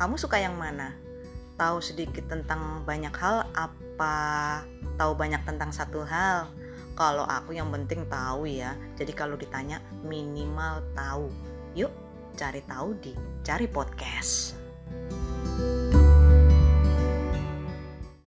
kamu suka yang mana? Tahu sedikit tentang banyak hal apa tahu banyak tentang satu hal? Kalau aku yang penting tahu ya. Jadi kalau ditanya minimal tahu. Yuk cari tahu di Cari Podcast.